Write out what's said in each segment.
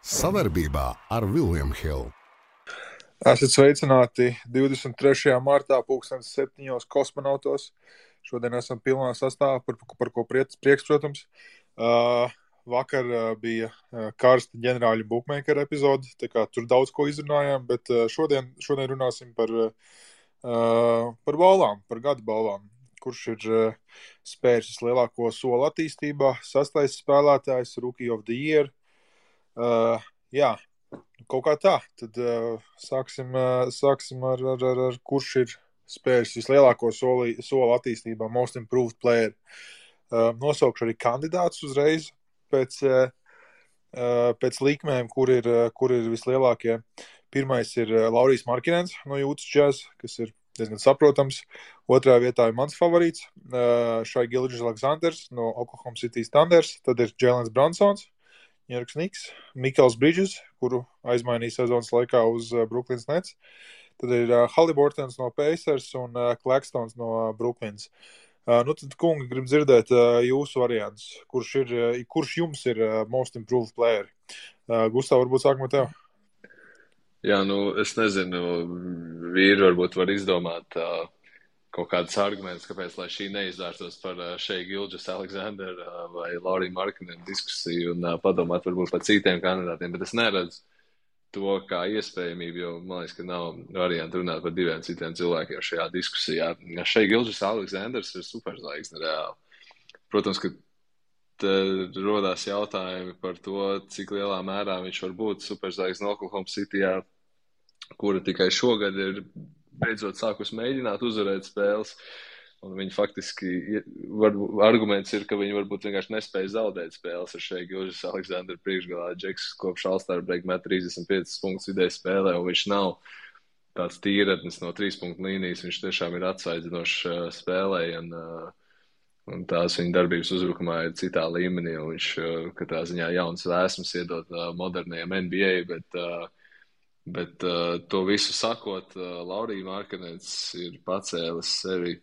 Savarbībā ar Vilniņu Hildu. Esat sveicināti 23. martā, 2007. kosmonautos. Šodien esam pilnā sastāvā, par, par ko prieks, prieks protams. Uh, vakar uh, bija uh, karsta ģenerāļa bookmaker epizode, tā kā tur daudz ko izrunājām, bet uh, šodien, šodien runāsim par, uh, par balvām, par gada balvām. Kurš ir uh, spērs vislielāko soli attīstībā, sastais spēlētājs, Rookie of the Year, Uh, jā, kaut kā tā. Tad uh, sāksim, uh, sāksim ar, ar, ar, ar kurš ir spēris vislielāko soli, soli attīstībā, most improved player. Uh, nosaukšu arī kandidātus uzreiz pēc, uh, pēc likmēm, kur ir, kur ir vislielākie. Pirmais ir Laurijs Markinens no Jūtas Jazz, kas ir diezgan saprotams. Otrā vietā ir mans favorīts, uh, Šai Gilģis Aleksandrs no Oklahoma City Thunders. Tad ir Jēlens Bransons Ņērks Niks, Mikls Bridges, kuru aizmainīja sezonas laikā uz uh, Brooklynas Nets. Tad ir uh, Halliburtons no Pacers un Klakstons no uh, Brooklynas. Uh, nu tad, kungi, grib dzirdēt jūsu variants. Kurš, ir, kurš jums ir most improved player? Gustav, varbūt sākumā tev. Jā, nu, es nezinu, vīri varbūt var izdomāt uh, kaut kādus argumentus, kāpēc šī neizvērstos par šeit Gilģis, Aleksandru vai Lauriju Markinu diskusiju un padomāt varbūt par citiem kandidātiem, bet es neredzu to kā iespējamību, jo man liekas, ka nav variantu runāt par diviem citiem cilvēkiem šajā diskusijā. Šeit Gilģis Aleksandrs ir superzvaigzne reāli. Protams, ka rodās jautājumi par to, cik lielā mērā viņš var būt superzvaigznes Oklahoma City, kura tikai šogad ir beidzot sākus mēģināt uzvarēt spēles. Un viņi faktiski, var, arguments ir, ka viņi varbūt vienkārši nespēja zaudēt spēles ar šeit Gilžas Aleksandru priekšgalā. Džeks kopš Alstāra break met 35 punktus vidēji spēlē, un viņš nav tāds tīretnis no trīs punktu līnijas. Viņš tiešām ir atsvaidzinošs uh, spēlē, un, uh, un tās viņa darbības uzbrukumā ir citā līmenī. Viņš uh, katrā ziņā jauns vēsmas iedot uh, modernajam NBA, bet uh, Bet uh, to visu sakot, uh, Laurija Markanets ir pacēlis sevi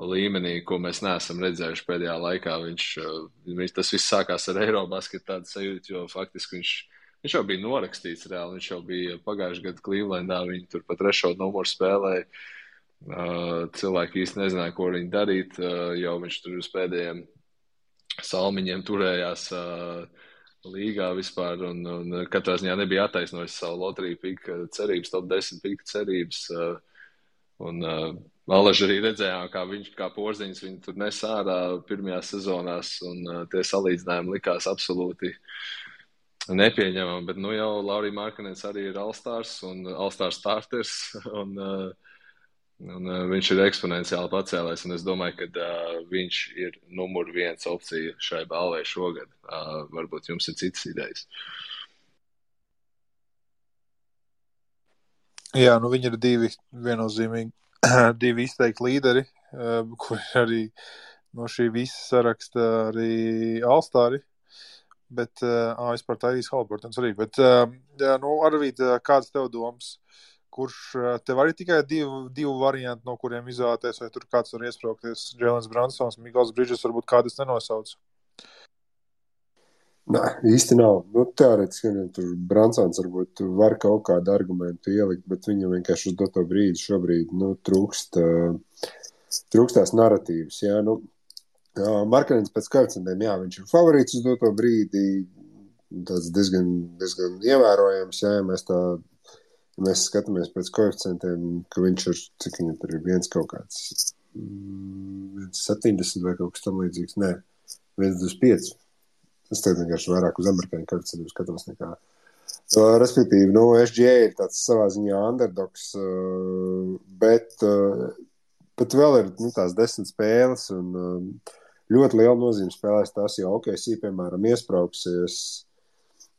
līmenī, ko mēs neesam redzējuši pēdējā laikā. Viņš, uh, viņš tas viss sākās ar Eirobasketu tādu sajūtu, jo faktiski viņš, viņš jau bija norakstīts reāli. Viņš jau bija pagājušajā gadā Clevelandā, viņi tur pa trešo numuru spēlēja. Uh, cilvēki īsti nezināja, ko viņi darīt, uh, jo viņš tur uz pēdējiem salmiņiem turējās. Uh, līgā vispār, un, un katrā ziņā nebija attaisnojis savu loteriju pika cerības, top 10 pika cerības. Uh, un uh, Alaži arī redzējām, kā viņš, kā porziņš, viņu tur nes ārā pirmajās sezonās, un uh, tie salīdzinājumi likās absolūti nepieņemami. Bet, nu, jau Laurija Markanens arī ir Alstārs un Alstārs starters, un uh, Un, uh, viņš ir eksponenciāli pacēlējis, un es domāju, ka uh, viņš ir numur viens opcija šai balvai šogad. Uh, varbūt jums ir citas idejas. Jā, nu viņi ir divi viennozīmīgi, divi izteikti līderi, uh, kuri arī no šī visa saraksta arī Alstāri. Bet, uh, vispār tā ir Halbertons arī. Bet, uh, jā, nu, Arvīt, kāds tev domas? Uh, kurš eh, tev arī tikai divu, divu variantu, no kuriem izvēlēties, vai tur kāds var iesprāgties. Jēlens Bransons, Mikls Brīdžers, varbūt kādas nenosauc. Nē, īsti nav. Nu, teorētiski, ja tur Bransons varbūt var kaut kādu argumentu ielikt, bet viņam vienkārši uz doto brīdi šobrīd nu, trūkst, uh, trūkst tās narratīvas. Jā, nu, uh, Markarins pēc koeficientiem, jā, viņš ir favorīts uz doto brīdi, tāds diezgan, diezgan ievērojams, jā, ja mēs tā mēs skatāmies pēc koeficientiem, ka viņš ir, cik viņam tur ir viens kaut kāds, mm, 70 vai kaut kas tam līdzīgs. Nē, 1,25. Es tagad vienkārši vairāk uz amerikāņu koeficientiem skatos nekā. Uh, respektīvi, nu, SGA ir tāds savā ziņā underdogs, uh, bet, uh, bet vēl ir nu, tās desmit spēles, un uh, ļoti liela nozīme spēlēs tās, ja OKC, piemēram, iesprāgsies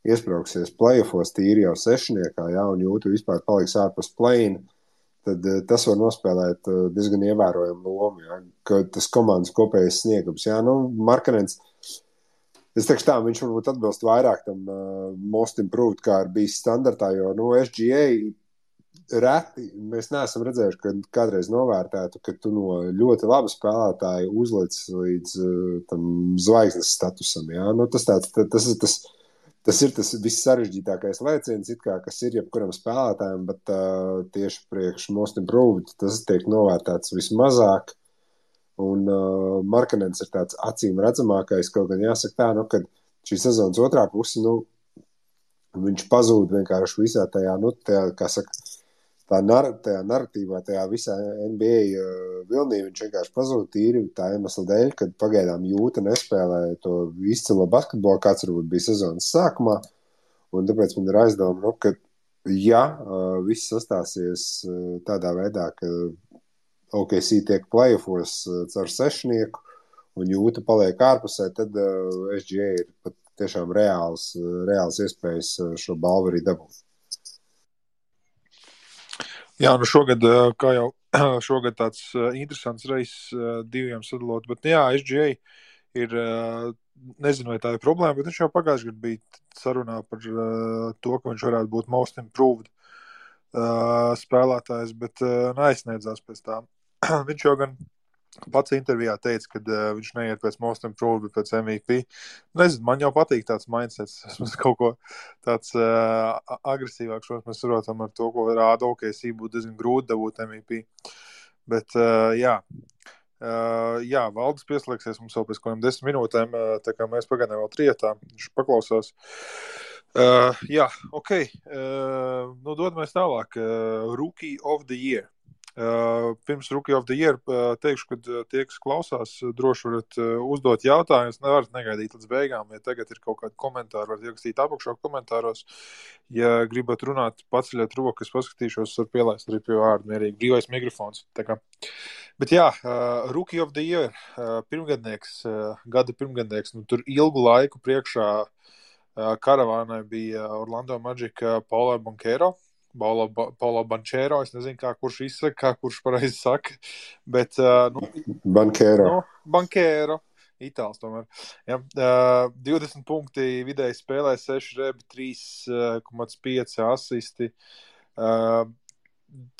iesprāgsies plēsofos tīri jau sešniekā, ja, un jūtu vispār paliks ārpus plēna, tad uh, tas var nospēlēt uh, diezgan ievērojamu lomu. Ja, tas komandas kopējais sniegums. Ja, nu, Markanens, es teikšu tā, viņš varbūt atbilst vairāk tam uh, most improved, kā ir bijis standartā, jo nu, SGA reti mēs neesam redzējuši, ka kādreiz novērtētu, ka tu no ļoti laba spēlētāja uzliec līdz uh, tam zvaigznes statusam. Ja? Nu, tas, tāds, tas ir tas tas ir tas viss sarežģītākais lēciens, kā, kas ir jebkuram spēlētājam, bet uh, tieši priekš most improved tas tiek novērtēts vismazāk. Un uh, Markanens ir tāds acīm redzamākais, kaut gan jāsaka tā, nu, ka šī sezonas otrā puse, nu, viņš pazūd vienkārši visā tajā, nu, tajā, kā saka, tā nar tajā narratīvā, tajā visā NBA uh, vilnī viņš vienkārši pazūd tīri tā iemesla dēļ, kad pagaidām jūta nespēlēja to izcilo basketbolu, kāds varbūt bija sezonas sākumā, un tāpēc man ir aizdoma, nu, ka ja uh, viss sastāsies uh, tādā veidā, ka OKC tiek playoffos uh, caur sešnieku, un jūta paliek ārpusē, tad uh, SGA ir pat tiešām reāls, reāls iespējas šo balvu arī dabūt. Jā, nu šogad, kā jau šogad tāds interesants reizes diviem sadalot, bet jā, SGA ir, nezinu, vai tā ir problēma, bet viņš jau pagājušajā gadā bija sarunā par to, ka viņš varētu būt most improved spēlētājs, bet neaizsniedzās pēc tā. viņš jau gan Pats intervijā teica, ka uh, viņš neiet pēc most improved, bet pēc MVP. Nezinu, man jau patīk tāds mindsets. Es kaut ko tāds uh, agresīvāks, šo mēs saprotam ar to, ko rāda OKC, būtu diezgan grūti dabūt MVP. Bet, uh, jā. Uh, jā, valdes pieslēgsies mums vēl pēc kādām desmit minūtēm, uh, tā kā mēs pagaidām vēl trietā. Viņš paklausās. Uh, jā, ok. Uh, nu, dodamies tālāk. Uh, Rookie of the Year. Uh, pirms Rookie of the Year uh, teikšu, ka uh, tie, kas klausās, droši varat uzdot jautājumus. Nevarat negaidīt līdz beigām. Ja tagad ir kaut kādi komentāri, varat ierakstīt apakšā komentāros. Ja gribat runāt, paceļat rokas, paskatīšos, var pielaist arī pie vārdu mierīgi. Brīvais mikrofons. Bet jā, Rookie of the Year, pirmgadnieks, gada pirmgadnieks, nu tur ilgu laiku priekšā karavānai bija Orlando Magic Paula Bonkero. Paulo, Paulo Bančēro. Es nezinu, kā kurš izsaka, kā kurš pareizi saka. Bet, uh, nu, Bankēro. Nu, bankēro. Itāls tomēr. Ja, uh, 20 punkti vidēji spēlē, 6 rebi, 3,5 asisti. Uh,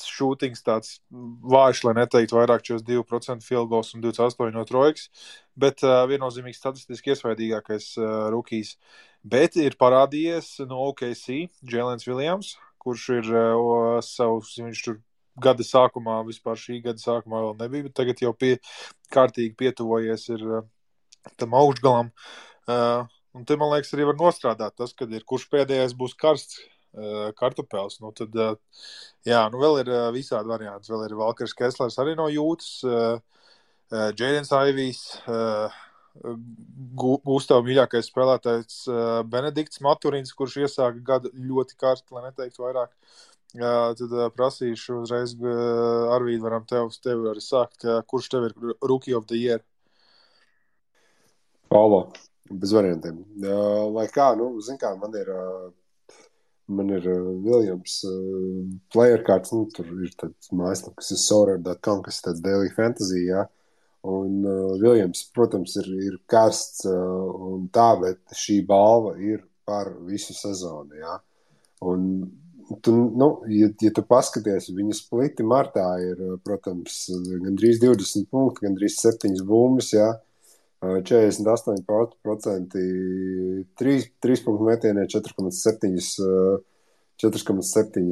šūtings tāds vājš, lai neteiktu vairāk 42% field goals un 28 no trojkas, bet uh, viennozīmīgi statistiski iesvaidīgākais uh, rookies. Bet ir parādījies no OKC Jēlens Viljams, kurš ir uh, savs, viņš tur gada sākumā, vispār šī gada sākumā vēl nebija, bet tagad jau pie, kārtīgi pietuvojies ir uh, tam augšgalam. Uh, un te, man liekas, arī var nostrādāt tas, kad ir kurš pēdējais būs karsts. Kartupēlis. Nu, tad, jā, nu vēl ir visādi varianti. Vēl ir Valkars Keslers arī no jūtas, Jēdens Aivijs, Gustavs mīļākais spēlētājs Benedikts Maturins, kurš iesāka gadu ļoti karstu, lai neteiktu vairāk. Tad prasīšu uzreiz, Arvīd, varam tev, tev arī sākt, kurš tev ir Rookie of the Year? Paulo, bez variantiem. Lai kā, nu, zin kā, man ir, man ir Viljams player cards, nu, tur ir tāds mājaslap, kas ir sorare.com, kas ir tāds daily fantasy, jā. Ja? Un uh, Viljams, protams, ir, ir karsts uh, un tā, bet šī balva ir par visu sezonu. Ja? Un, tu, nu, ja, ja tu paskaties, viņa spliti martā ir, uh, protams, gandrīz 20 punkti, gandrīz 7 bumbas. Ja? 48% 3, 3 punktu metienē, 4,7 4,7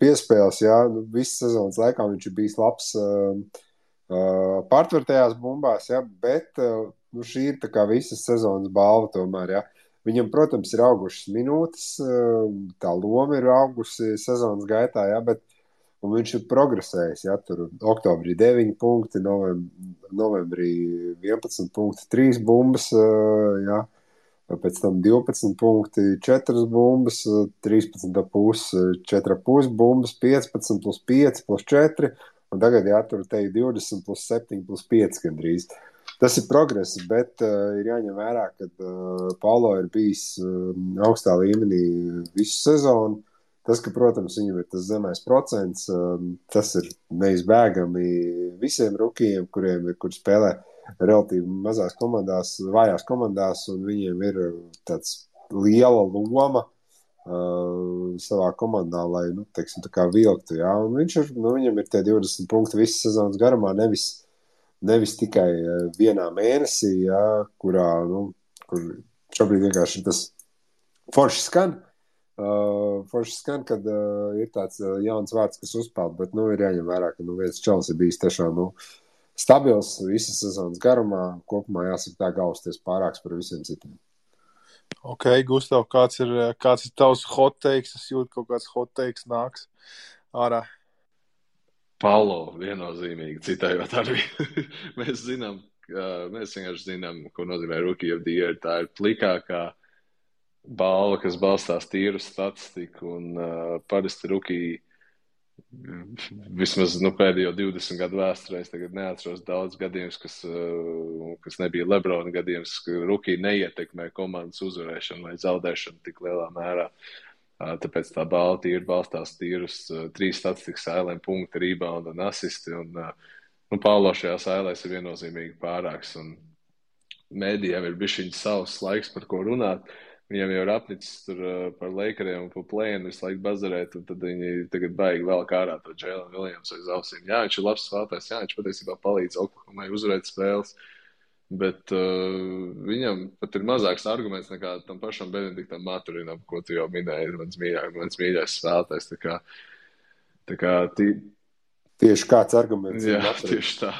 piespēles. Jā, nu, visas sezonas laikā viņš ir bijis labs. Uh, uh, pārtvertajās bumbās, ja, bet uh, nu, šī ir visas sezonas balva tomēr. Ja. Viņam, protams, ir augušas minūtes, uh, tā loma ir augusi sezonas gaitā, ja, bet viņš ir progresējis. Ja, tur oktobrī 9 punkti, novembrī, novembrī 11 punkti, 3 bumbas. Ja. Pēc tam 12 punkti, 4 bumbas, 13,5, 4,5 bumbas, 15 plus 5 plus 4 Un tagad jātur te 20 plus 7 plus 5 gandrīz. Tas ir progress, bet uh, ir jāņem vērā, ka uh, Paulo ir bijis uh, augstā līmenī visu sezonu. Tas, ka, protams, viņam ir tas zemais procents, uh, tas ir neizbēgami visiem rukiem, kuriem ir, kur spēlē relatīvi mazās komandās, vājās komandās, un viņiem ir tāds liela loma uh, uh, savā komandā, lai, nu, teiksim, vilktu, un viņš ir, nu, viņam ir tie 20 punkti visas sezonas garumā, nevis, nevis tikai vienā mēnesī, jā, kurā, nu, kur šobrīd vienkārši tas forši skan. Uh, forši skan, kad uh, ir tāds uh, jauns vārds, kas uzpeld, bet nu, ir jāņem vērā, ka nu, viens čels ir bijis tiešām nu, stabils visas sezonas garumā. Kopumā jāsaka, tā gausties pārāks par visiem citiem. Ok, Gustav, kāds ir, kāds ir tavs hot takes? Es jūtu, ka kaut kāds hot takes nāks ārā. Paulo viennozīmīgi citējot arī. mēs zinām, mēs vienkārši zinām, ko nozīmē Rookie of the Year. Tā ir plikākā balva, kas balstās tīru statistiku un uh, parasti Rookie. Vismaz nu, pēdējo 20 gadu vēsturē es neatceros daudz gadījumus, kas, uh, kas nebija Lebrona gadījums, ka Rukija neietekmē komandas uzvarēšanu vai zaudēšanu tik lielā mērā. Uh, tāpēc tā balva ir balstās tīrus uh, trīs statistikas sēlēm, punkti, rebound un asisti. Un, uh, nu, Paulo šajā sēlēs ir viennozīmīgi pārāks. Un mēdījiem ir bijis savs laiks, par ko runāt. Viņam jau ir apnicis tur uh, par Lakeriem un par plēnu visu laiku bazarēt, un tad viņi tagad baigi vēl kārā to Jēlenu Viljams aiz ausīm. Jā, viņš ir labs spēlētājs, jā, viņš patiesībā palīdz Oklahomai uzvarēt spēles. Bet uh, viņam pat ir mazāks arguments nekā tam pašam Benediktam Maturinam, ko tu jau minēji, mans mīļākais, mans mīļākais spēlētājs. Tā kā, tā kā tī, Tieši kāds arguments Jā, ir tieši tā.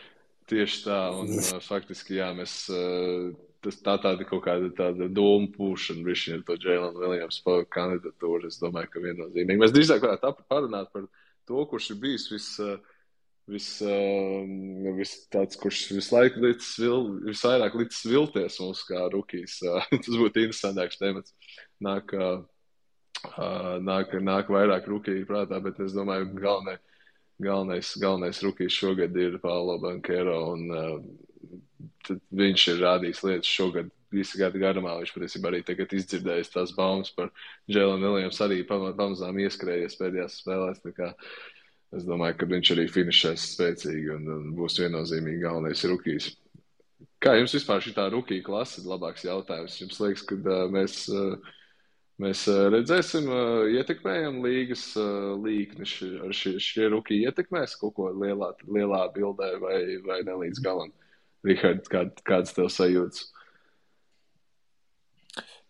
tieši tā. Un, faktiski, jā, mēs, uh, tas tā tāda kaut kāda tāda doma pūšana, viņš ir to Jēlenu Viljams kandidatūru. Es domāju, ka viennozīmīgi. Mēs drīzāk varētu parunāt par to, kurš ir bijis vis, uh, vis, uh, vis tāds, kurš visu laiku līdz vil, visvairāk līdz vilties mums kā rukijs. Uh, tas būtu interesantāks temats. Nāk, uh, uh, nāk, nāk vairāk rukiju prātā, bet es domāju, galvenais galvenais, galvenais rookies šogad ir Paulo Bankero. Un, uh, viņš ir rādījis lietas šogad visu gadu garumā. Viņš patiesībā arī tagad izdzirdējis tās baumas par Džēlinu Viljams, arī pam- pamazām ieskrējies pēdējās spēlēs. Es domāju, ka viņš arī finišēs spēcīgi un, un būs viennozīmīgi galvenais rookies. Kā jums vispār šī tā rookie klase ir labāks jautājums? Jums liekas, ka uh, mēs. Uh, Mēs uh, redzēsim, uh, ietekmējam līgas uh, līkni. Ši, šie, šie ruki ietekmēs kaut ko lielā, lielā bildē vai, vai ne līdz galam. Rihard, kā, kāds tev sajūts?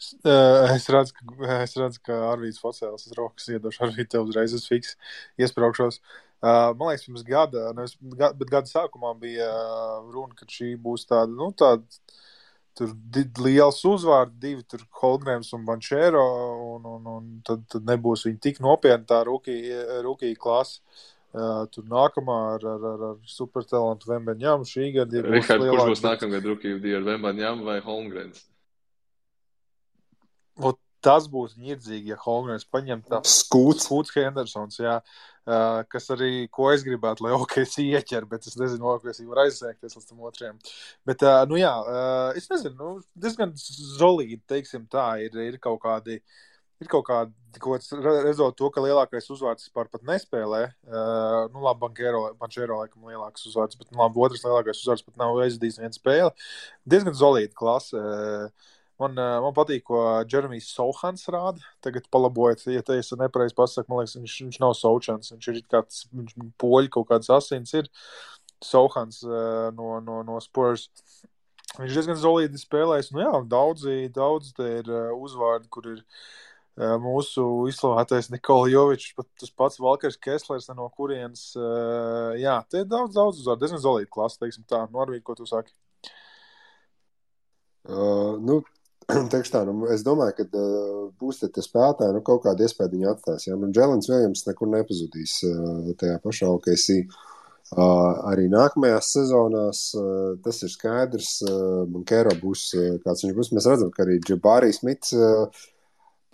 Es redzu, ka, es redzu, ka Arvīts Focēlis ir rokas iedošs. Arvīt, tev uzreiz uz fiks iespraukšos. Uh, man liekas, pirms gada, nevis, bet gada sākumā bija runa, ka šī būs tāda, nu, tāda tur liels uzvārds, divi tur Holgrēms un Bančēro, un, un, un tad, tad nebūs viņi tik nopietni tā rūkī klase. Uh, tur nākamā ar, ar, ar, ar supertalantu Vembeņām šī gada ir. būs Rihard, kurš būs nākamgad of the year? Vembaņām vai Holmgrens? Ot, tas būtu ņirdzīgi, ja Holgrēms paņemtu tā Skūts. Skūts Hendersons, jā, uh, kas arī, ko es gribētu, lai OKC ieķer, bet es nezinu, OKC var aizsēkties līdz tam otrajam. Bet, uh, nu jā, uh, es nezinu, nu, diezgan solīdi, teiksim tā, ir, ir kaut kādi, ir kaut re- redzot to, ka lielākais uzvārds vispār pat nespēlē, uh, nu labi, Bankero, Bančero laikam lielāks uzvārds, bet, nu labi, otrs lielākais uzvārds pat nav aizdījis vienu spēli. Diezgan solīdi klase. Uh, Man, eh, man patīk, ko Jeremijs Sohans rāda. Tagad palabojot, ja te es nepareizi pasaku, man liekas, viņš, viņš nav Sochans. Viņš ir kāds, viņš poļi kaut kāds asins ir. Sohans eh, no, no, no Spurs. Viņš diezgan solīdi spēlēs. Nu jā, daudzi, daudz te ir eh, uzvārdi, kur ir eh, mūsu izslavētais Nikola Jovičs, tas pats Valkers Keslers, no kurienes, eh, jā, te ir daudz, daudz uzvārdu. Diezgan solīdi klasa, teiksim tā. Norvīgi, ko tu saki? Uh, nu, teikšu tā, nu, es domāju, ka uh, būs tie spēlētāji, nu, kaut kāda iespēja viņi atstās. Ja? Nu, Džēlins Viljams nekur nepazudīs uh, tajā pašā OKC. Uh, arī nākamajās sezonās uh, tas ir skaidrs. Uh, Kēro būs, uh, kāds viņš būs. Mēs redzam, ka arī Džabārijas Mits uh,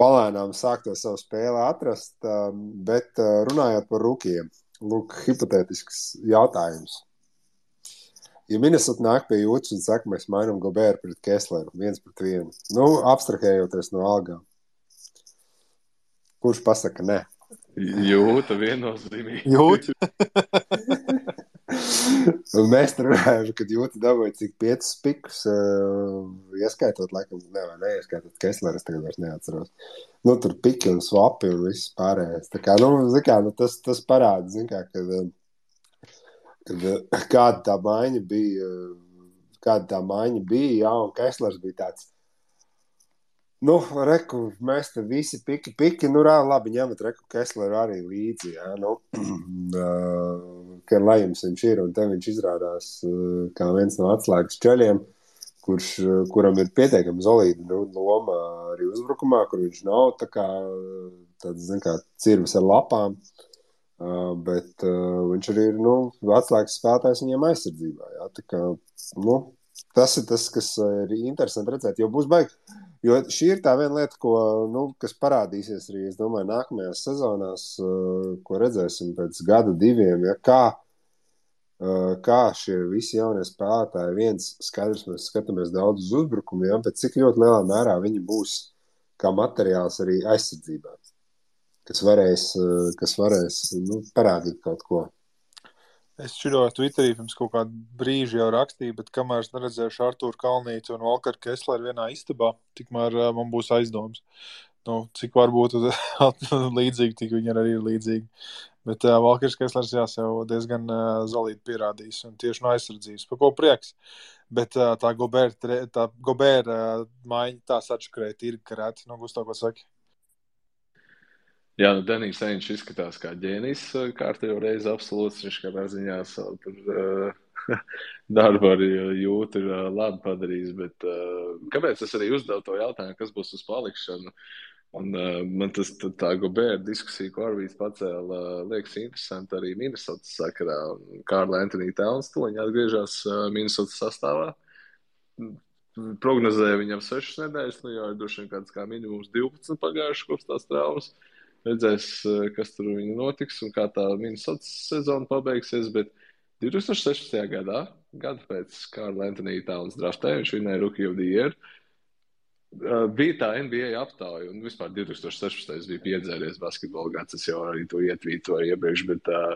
palēnām sāk to savu spēli atrast. Uh, bet uh, runājot par rūkiem, lūk, hipotētisks jautājums. Ja Minnesota nāk pie jūtas un saka, mēs mainām Goberu pret Kessleru, viens pret vienu, nu, abstrahējoties no algām, kurš pasaka, nē? Jūta viennozīmīgi. Jūt! Mēs tur runājam, ka jūtas dabūja cik piecus pikus, uh, ieskaitot, laikam, ne, neieskaitot Kessleru, es tagad vairs neatceros. Nu, tur piki un swapi un viss pārējais. Tā kā, nu, kā, nu tas, tas parāda, zin kā, kad, uh, kad uh, kāda tā maiņa bija, kāda tā maiņa bija, jā, un Kesslers bija tāds, Nu, reku, mēs te visi piki, piki, nu, rā, labi, ņemat reku Kesleru arī līdzi, jā, nu, uh, ka lai jums viņš ir, un te viņš izrādās uh, kā viens no atslēgas ceļiem, kurš, uh, kuram ir pietiekami zolīda nu, loma arī uzbrukumā, kur viņš nav tā kā, tāds, zin kā, cirvis ar lapām, uh, bet uh, viņš arī ir, nu, atslēgas spēlētājs viņiem aizsardzībā, jā, tā kā, nu, tas ir tas, kas ir interesanti redzēt, jo būs baigi Jo šī ir tā viena lieta, ko, nu, kas parādīsies arī domāju, nākamajās sezonās, uh, ko redzēsim pēc gada, diviem. Ja, kā, uh, kā šie visi jaunie spēlētāji, viens skaidrs, mēs skatāmies daudz uz uzbrukumiem, ja, bet cik ļoti lielā mērā viņi būs kā materiāls arī aizsardzībā, kas varēs, kas varēs nu, parādīt kaut ko. Es šito Twitterī pirms kaut kāda brīža jau rakstīju, bet kamēr es neredzēšu Arthuru Kalnīcu un Valkaru Kesleru vienā istabā, tikmēr uh, man būs aizdoms. Nu, cik varbūt līdzīgi, tik viņi arī ir līdzīgi. Bet uh, Valkars Keslers jāsev diezgan uh, zolīti pierādījis un tieši no aizsardzības, par ko prieks. Bet uh, tā Gobēra, uh, maiņa tā sačakrēja tīri karēt, nu, Gusto, ko saki? Jā, nu, Denijs Ainčs izskatās kā ģēnijs, eh, kārtējo reizi absolūts. Viņš kādā ziņā savu tur, uh, darbu arī jūt, ir uh, labi padarījis. Bet, uh, kāpēc es arī uzdevu to jautājumu, kas būs uz palikšanu? Un, uh, man tas tā Gobēra diskusija, ko Arvīts pacēla, uh, liekas interesanti arī Minnesotas sakarā. Kārla Antonija Towns toņi atgriežas uh, Minnesotas sastāvā. Prognozēja viņam 6 nedēļas, nu jau ir droši vien kāds kā minimums 12 pagājuši kopš tās traumas. Uh, redzēs, eh, kas tur notiks un kā tā Minnesotas sezona pabeigsies. Bet 2016. gadā, gadu pēc Kārla Antonija Towns draftē, viņš vinēja Rookie of the Year. Uh, bija tā NBA aptauja, un vispār 2016. bija piedzēries basketbola gads. Es jau arī to ietvītoju iepriekš, bet uh,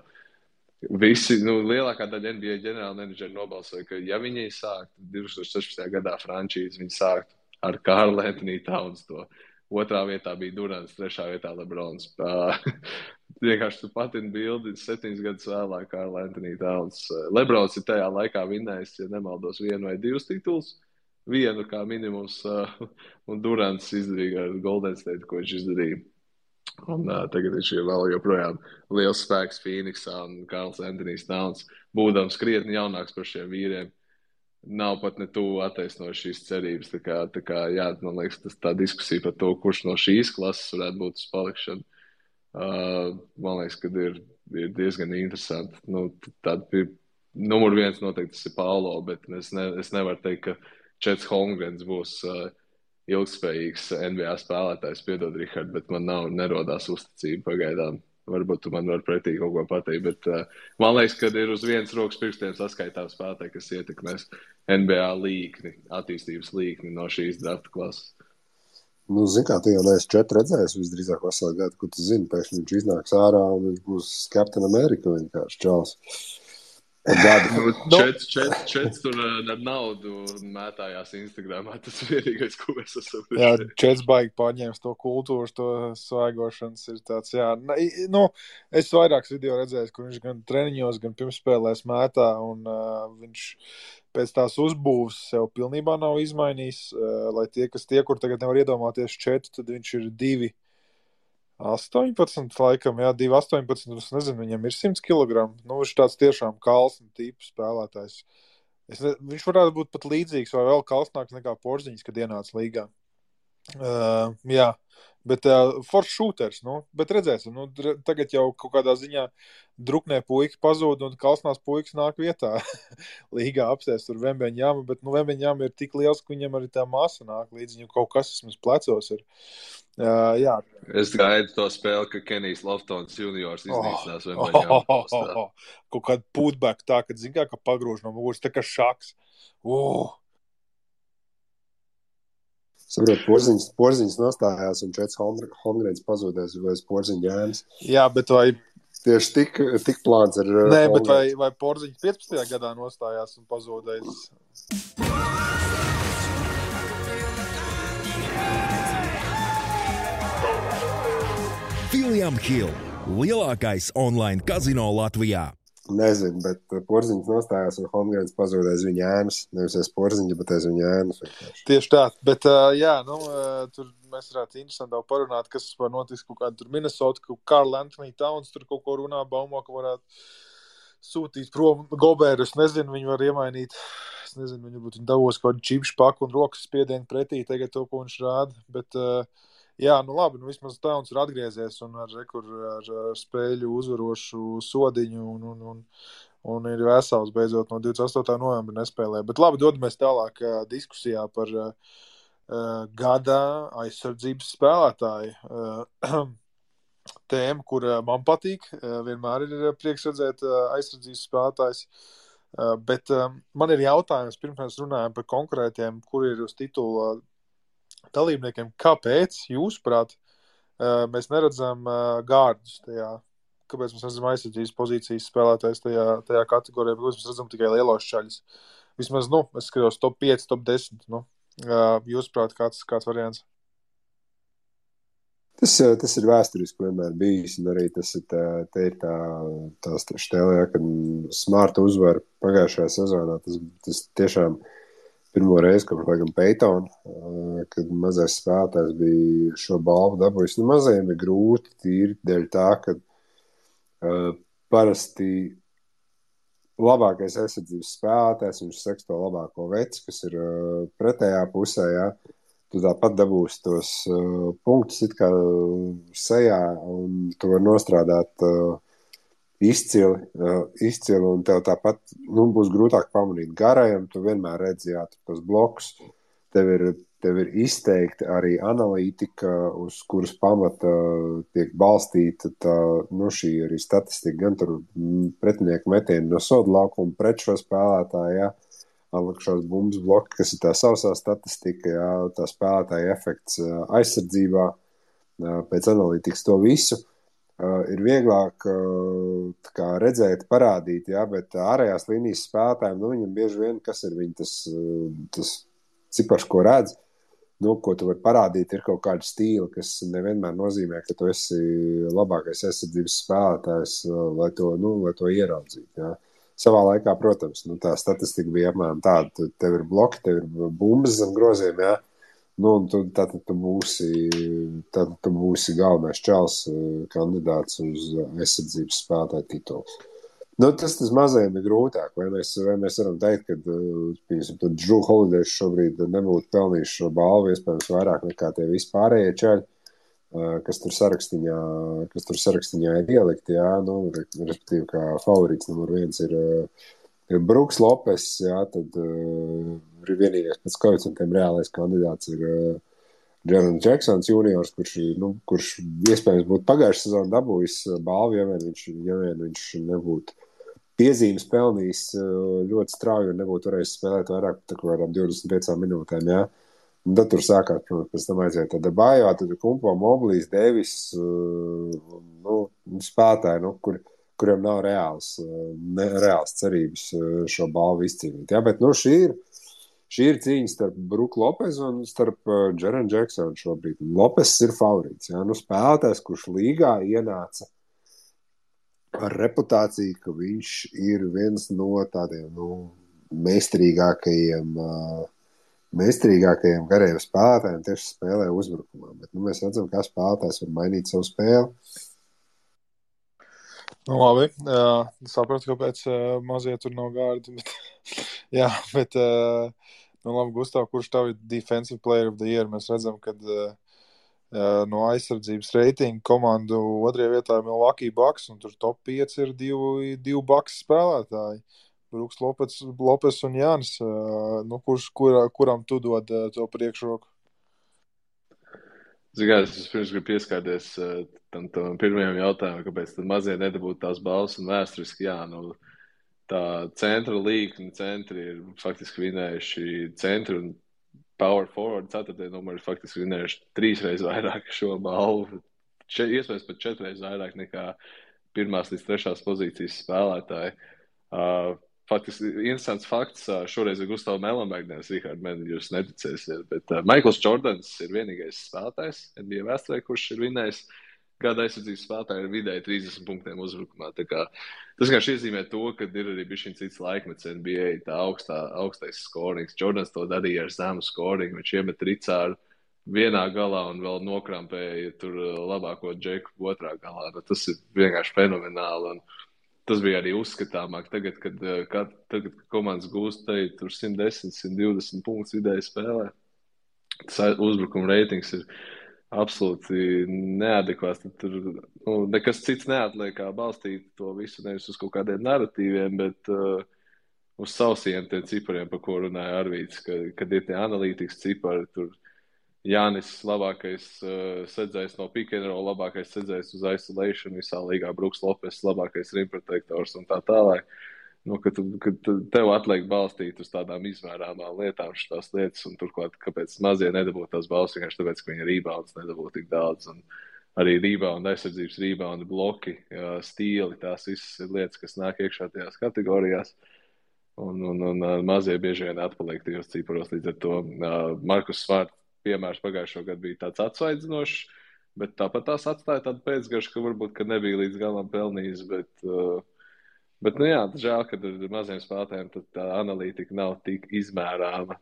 visi, nu, lielākā daļa NBA ģenerāla menedžera nobalsoja, ka, ja viņi sāktu 2016. gadā frančīzi, viņi sāktu ar Kārlu Antoniju Towns to. Otrā vietā bija Durants, trešā vietā Lebrons. Vienkārši tu patini bildi septiņus gadus vēlāk, kā Lantonija Towns. Lebrons ir tajā laikā vinnējis, ja nemaldos, vienu vai divus titulus. Vienu kā minimums, un Durants izdarīja ar Golden State, ko viņš izdarīja. Un, uh, tagad viņš ir vēl joprojām liels spēks Phoenixā un Karls Antonijs Towns, būdams krietni jaunāks par šiem vīriem nav pat ne tuvu attaisnojis šīs cerības. Tā kā, tā kā, jā, man liekas, tas tā diskusija par to, kurš no šīs klases varētu būt uz palikšanu. Uh, man liekas, ka ir, ir diezgan interesanti. Nu, tad ir numur viens noteikti tas ir Paulo, bet es, ne, es nevaru teikt, ka Čets Holmgrens būs uh, ilgspējīgs NBA spēlētājs. Piedod, Rihard, bet man nav nerodās uzticība pagaidām. Varbūt tu man vari pretī kaut ko pateikt, bet uh, man liekas, ka ir uz vienas rokas pirkstiem saskaitāms spēlētāji, kas ietekmēs NBA līkni, attīstības līkni no šīs drafta klases. Nu, zini, kā tu jau neesi četri redzējis, visdrīzāk veselu gadu, kur tu zini, pēkšņi viņš iznāks ārā un viņš būs Captain America vienkārši čels. Nu, čets, čets, čets tur eh, ar naudu mētājās Instagramā. Tas ir vienīgais, ko mēs esam. Jā, čets baigi paņēmis to kultūru, to svaigošanas. Ir tāds, jā, nu, es vairākas video redzēju, kur viņš gan treniņos, gan pirmspēlēs mētā, un uh, viņš pēc tās uzbūves sev pilnībā nav izmainījis. Uh, lai tie, kas tie, kur tagad nevar iedomāties četri, tad viņš ir divi 18, laikam, jā, 2, 18. Es nezinu, viņam ir 100 kg. Nu, viņš tāds tiešām kalns tips spēlētājs. Es ne, viņš varētu būt pat līdzīgs vai vēl kalnāks nekā Porziņš, kad ienāca līgā. Uh, jā, bet uh, foršs šūters. Nu, bet redzēsim, nu, tagad jau kaut kādā ziņā druknē puika pazūd un kalsnās puikas nāk vietā. Līgā apsēst tur Vembeņām, bet nu, Vembeņām ir tik liels, ka viņam arī tā masa nāk līdz viņam kaut kas vismaz plecos ir. Uh, jā. Es gaidu to spēli, ka Kenijs Loftons juniors iznīcinās oh, Vembeņām. Oh, oh, oh, oh. Kaut kāda pūtbēk tā, ka zin kā, ka pagrūž no muguras, tā kā šaks. Uh! Saprotu, porziņš, porziņš nostājās un Čets Holmgrens pazudēs bez porziņa ģēmas. Jā, bet vai. Tieši tik, tik plāns ar. Nē, Holmgrens. bet vai, vai porziņš 15. gadā nostājās un pazudējis? William Hill, lielākais online kazino Latvijā. Nezinu, bet uh, porziņš nostājās un Holmgrens pazuda aiz viņa ēnas. Nevis aiz porziņa, bet aiz viņa ēnas. Tieši tā, bet uh, jā, nu, uh, tur mēs varētu interesanti vēl parunāt, kas var notikt kaut kādā tur Minnesota, kaut Karl Anthony Towns tur kaut ko runā, Baumo, ka varētu sūtīt prom Goberu. Es nezinu, viņi var iemainīt. Es nezinu, varbūt viņi davos kaut kādu čipšu paku un rokas spiedienu pretī tagad to, ko viņš rāda. Bet, uh, jā, nu labi, nu vismaz Towns ir atgriezies un ar, rekur, ar, ar spēļu uzvarošu sodiņu un, un, un, un ir vesels beidzot no 28. novembra nespēlē. Bet labi, dodamies tālāk diskusijā par uh, gada aizsardzības spēlētāju. Uh, Tēma, kur man patīk, vienmēr ir prieks redzēt aizsardzības spēlētājs. Bet man ir jautājums, pirms mēs runājam par konkrētiem, kur ir uz titula dalībniekiem, kāpēc, jūsuprāt, mēs neredzam gārdus tajā? Kāpēc mēs redzam aizsardzības pozīcijas spēlētājs tajā, tajā kategorijā? Kāpēc mēs redzam tikai lielos šaļus? Vismaz, nu, es skatos top 5, top 10. Nu. Jūsuprāt, kāds, kāds variants? Tas, tas ir vēsturiski vienmēr bijis, un arī tas ir tā, te ir tā, tā stēlē, kad Smarta uzvar pagājušajā sezonā. Tas, tas tiešām pirmo reizi, kopš laikam Peitona, uh, kad mazais spēlētājs bija šo balvu dabūjis. Nu, mazajiem ir grūti tīri dēļ tā, ka uh, parasti labākais aizsardzības spēlētājs, viņš seks to labāko veci, kas ir uh, pretējā pusē, jā. Tu tāpat dabūsi tos uh, punktus it kā sejā, un tu vari nostrādāt uh, izcili, uh, izcili, un tev tāpat nu, būs grūtāk pamanīt garajam. Tu vienmēr redzi, jā, tos blokus. Tev ir, tev ir izteikti arī analītika, uz kuras pamata tiek balstīta tā, nu, šī arī statistika, gan tur mm, pretinieku metienu no soda laukuma pret šo spēlētāju. Jā. Atlikušās bumbas bloki, kas ir tā sausā statistika, jā, tā spēlētāja efekts ā, aizsardzībā, ā, pēc analītikas to visu. Uh, ir vieglāk uh, kā, redzēt, parādīt, jā, bet ārējās līnijas spēlētājiem, nu, viņam bieži vien, kas ir viņa tas, uh, tas cipars, ko redz, nu, ko tu vari parādīt, ir kaut kāda stīla, kas nevienmēr nozīmē, ka tu esi labākais aizsardzības spēlētājs, lai to, nu, lai to ieraudzītu. Jā. Savā laikā, protams, nu, tā statistika bija apmēram tāda, tu, tev ir bloki, tev ir bumbas zem groziem, jā, Nu, tu, tad tu būsi, tad tu būsi galvenais čels eh, kandidāts uz aizsardzības spēlētāju titulu. Nu, tas tas mazajam ir grūtāk. Vai mēs, vai mēs varam teikt, ka Džūna Holidejs šobrīd nebūtu pelnījis šo balvu iespējams vairāk nekā tie vispārējie čaļi, eh, kas tur sarakstiņā, kas tur sarakstiņā ir ielikti. Jā, nu, respektīvi, kā favorīts numur viens ir, eh, Bruks Lopes, jā, tad uh, ir vienīgais pēc koeficientiem reālais kandidāts ir uh, Jēlens Džeksons, juniors, kurš, nu, kurš iespējams būtu pagājušā sezonā dabūjis balvu, ja vien viņš, ja vien viņš nebūtu piezīmes pelnījis ļoti strauji un nebūtu varējis spēlēt vairāk par kādām 25 minūtēm. Jā. Un tad tur sākās, protams, pēc tam aiziet tāda bājā, tad kumpo mobilīs, devis, nu, spēlētāji, nu, kur, kuriem nav reāls, ne, reāls cerības šo balvu izcīnīt. Jā, bet, nu, šī ir Šī ir cīņa starp Brooku Lopezu un starp uh, Džerenu Džeksonu šobrīd. Lopes ir favorīts. Jā, nu, spēlētājs, kurš līgā ienāca ar reputāciju, ka viņš ir viens no tādiem nu, meistarīgākajiem, uh, meistarīgākajiem garajiem spēlētājiem tieši spēlē uzbrukumā. Bet nu, mēs redzam, kā spēlētājs var mainīt savu spēli. Nu, labi, uh, sapratu, kāpēc uh, mazie tur nav gārdi. Bet, jā, bet uh, Nu, labi, Gustav, kurš tev ir Defensive Player of the Year? Mēs redzam, ka uh, no aizsardzības reitinga komandu otrajā vietā ir Milwaukee Bucks, un tur top 5 ir divi, divi Bucks spēlētāji. Brooks Lopes, Lopes un Jānis. Uh, nu, kurš, kur, kuram tu dod uh, to priekšroku? Ziniet, es pirms gribu pieskarties uh, tam, tam pirmajam jautājumam, kāpēc mazie nedabūtu tās balvas un vēsturiski jā. Nu, tā centra līnija, centri ir faktiski vinējuši centru un power forward. Ceturtajā numurā ir faktiski vinējuši trīsreiz vairāk šo balvu. Če, iespējams, pat četras vairāk nekā pirmās līdz trešās pozīcijas spēlētāji. Uh, faktiski interesants fakts. Šoreiz ir Gustavs Melamēgnis, Rihards Mēnesis, jūs neticēsiet. Bet uh, Maikls Jordans ir vienīgais spēlētājs NBA vēsturē, kurš ir vinējis gada aizsardzības spēlētāji ar vidēji 30 punktiem uzbrukumā. Kā, tas vienkārši iezīmē to, ka ir arī bijis cits laikmets NBA, tā augstā, augstais skorings. Jordans to darīja ar zemu skoringu, viņš iemet ricāru vienā galā un vēl nokrampēja tur labāko džeku otrā galā. Nu, tas ir vienkārši fenomenāli. Un tas bija arī uzskatāmāk. Tagad, kad, uh, kad, tagad, kad komandas gūst te, 110, 120 punktus vidēji spēlē, tas uzbrukuma reitings ir absolūti neadekvāts. Tad tur nu, nekas cits neatliek, kā balstīt to visu nevis uz kaut kādiem narratīviem, bet uh, uz sausiem cipariem, par ko runāja Arvīts, ka, kad ir tie analītikas cipari. Tur Jānis labākais uh, sedzējs no Pikenrola, labākais sedzējs uz isolation visā līgā, Bruks Lopes, labākais rimprotektors un tā tālāk. Nu, ka, tu, ka tev atliek balstīt uz tādām izmērāmām lietām, šīs lietas, un turklāt, kāpēc mazie nedabūtu tās balsts, vienkārši tāpēc, ka viņi rebounds nedabūtu tik daudz. Un arī rebound, aizsardzības rebound, bloki, stīli, tās visas ir lietas, kas nāk iekšā tajās kategorijās. Un, un, un mazie bieži vien atpaliek tajos ciparos. Līdz ar to Markus Svārts piemērs pagājušo gadu bija tāds atsvaidzinošs, bet tāpat tās atstāja tādu pēcgašu, ka varbūt ka nebija līdz galam pelnījis. Bet, uh, Bet, nu jā, žēl, ka ar maziem spēlētājiem tā analītika nav tik izmērāma.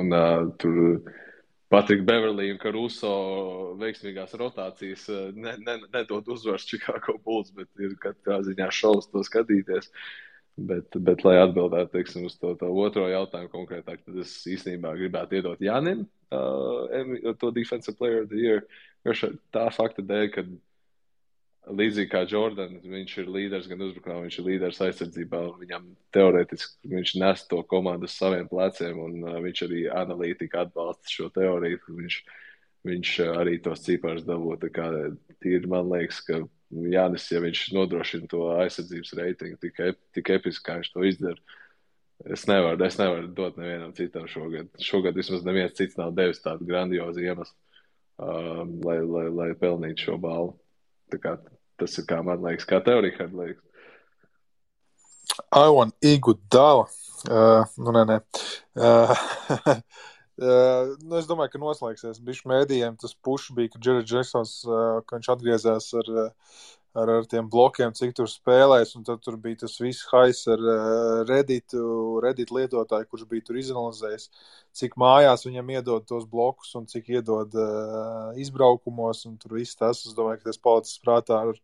Un uh, tur Patrika Beverlī un Karuso veiksmīgās rotācijas ne, ne, nedod uzvaras Chicago Bulls, bet ir katrā ziņā šausmas to skatīties. Bet, bet lai atbildētu teiksim, uz to, to otro jautājumu konkrētāk, tad es īstenībā gribētu iedot Janim uh, to Defensive Player of the Year. Tā fakta dēļ, ka līdzīgi kā Jordans, viņš ir līderis gan uzbrukumā, viņš ir līderis aizsardzībā. Viņam teorētiski viņš nes to komandu uz saviem pleciem, un uh, viņš arī analītiski atbalsta šo teoriju. Viņš, viņš uh, arī tos ciparus dabū. Tīri man liekas, ka Jānis, ja viņš nodrošina to aizsardzības reitingu tik, ep, tik episki, kā viņš to izdara. Es nevaru, es nevaru dot nevienam citam šogad. Šogad vismaz neviens cits nav devis tādu grandiozu iemeslu, uh, lai, lai, lai pelnītu šo balvu. Kā, tas ir kā man liekas, kā tev, Rihard, liekas. Aivan Igudala. Uh, nu, nē, nē. Uh, uh, nu, es domāju, ka noslēgsies. Bišķi mēdījiem tas pušs bija, ka Džerijs Džeksons, uh, ka viņš atgriezās ar, ar, ar tiem blokiem, cik tur spēlēs, un tad tur bija tas viss hais ar uh, Reddit, Reddit lietotāju, kurš bija tur izanalizējis, cik mājās viņam iedod tos blokus un cik iedod uh, izbraukumos, un tur viss tas, es domāju, ka tas palicis prātā ar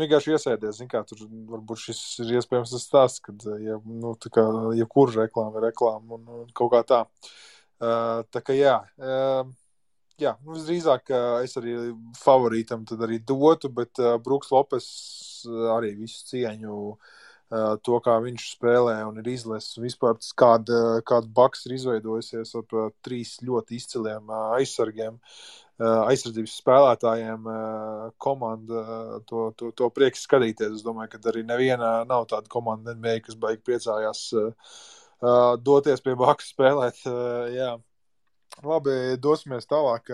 vienkārši iesēdies. Kā, tur varbūt šis ir iespējams tas stāsts, kad ja, nu, kā, jebkura reklāma ir reklāma un, un kaut kā tā. Uh, tā kā jā. Uh, Jā, nu, visdrīzāk es arī favorītam arī dotu, bet uh, Brooks Lopes arī visu cieņu uh, to, kā viņš spēlē un ir izlesis vispār, kāda, kāda baks ir izveidojusies ap uh, trīs ļoti izciliem uh, aizsargiem. Uh, Eh, aizsardzības spēlētājiem eh, komanda eh, to, to, to prieks skatīties. Es domāju, ka arī neviena nav tāda komanda, NBA, kas baigi priecājās doties pie Bakas spēlēt. Jā. Labi, dosimies tālāk.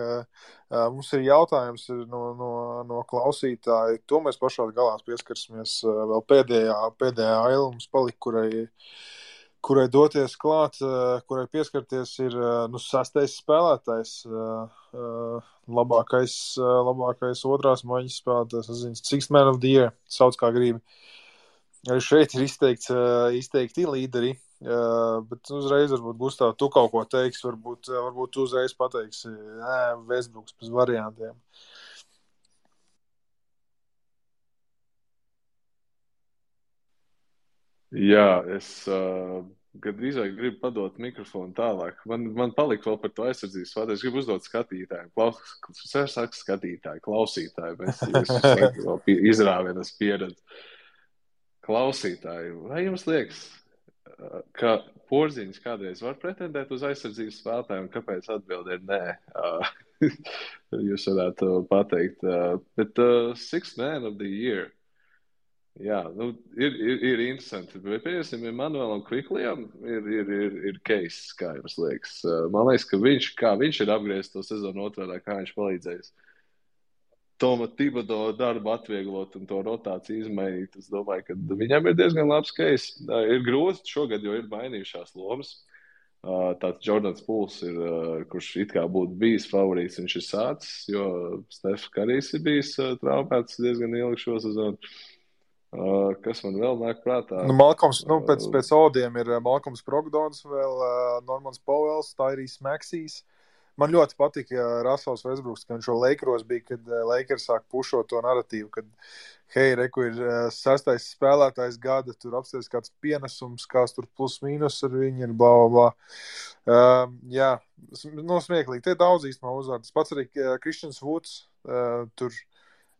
Mums ir jautājums no, no, no klausītāja. To mēs pašā galā pieskarsimies. Vēl pēdējā, pēdējā aila mums palika, kurai kurai doties klāt, eh, kurai pieskarties, ir eh, nu, sastais spēlētājs, eh, labākais, labākais otrās maņas spēlētājs, zinu, Six Man of the Year, sauc kā gribi. Arī šeit ir izteikts, izteikti līderi, bet uzreiz varbūt Gustav, tu kaut ko teiksi, varbūt, varbūt tu uzreiz pateiksi, nē, Westbrooks bez variantiem. Jā, es uh, gandrīz gribu padot mikrofonu tālāk. Man, man palika vēl par to aizsardzības vārdu. Es gribu uzdot skatītājiem, klausītājiem, skatītāji, klausītāji, bet es izrāvienas pieredzi. Klausītāji, vai jums liekas, ka porziņš kādreiz var pretendēt uz aizsardzības spēlētājiem, kāpēc atbildi ir nē? Jūs varētu pateikt, bet uh, Six Man of the Year Jā, nu, ir, ir, ir interesanti. Bet, pieņemsim, Manuēlam Kviklijam ir, ir, ir, ir case, kā jums liekas. Man liekas, ka viņš, kā viņš ir apgriezis to sezonu otrādā, kā viņš palīdzējis Toma Tibado darbu atvieglot un to rotāciju izmainīt. Es domāju, ka viņam ir diezgan labs case. Ir grūti šogad, jo ir mainījušās lomas. Tāds Jordans Pūls ir, kurš it kā būtu bijis favorīts, viņš ir sācis, jo Stefs Karijs ir bijis traumēts diezgan ilgi šo sezonu. Uh, kas man vēl nāk prātā? Nu, Malkoms, nu, pēc, pēc Odiem ir Malkoms Progdons, vēl uh, Normans Powells, Tairijs Maksīs. Man ļoti patika ja Rasels Vesbruks, ka viņš šo Lakers bija, kad Lakers sāk pušot to narratīvu, kad hei, reku ir uh, sastais spēlētājs gada, tur apstāties kāds pienesums, kāds tur plus mīnus ar viņu ir, bla, bla, bla. Uh, jā, nu, smieklīgi. Tie daudz īstenībā uzvārds. Pats arī Kristians uh, Woods, uh, tur,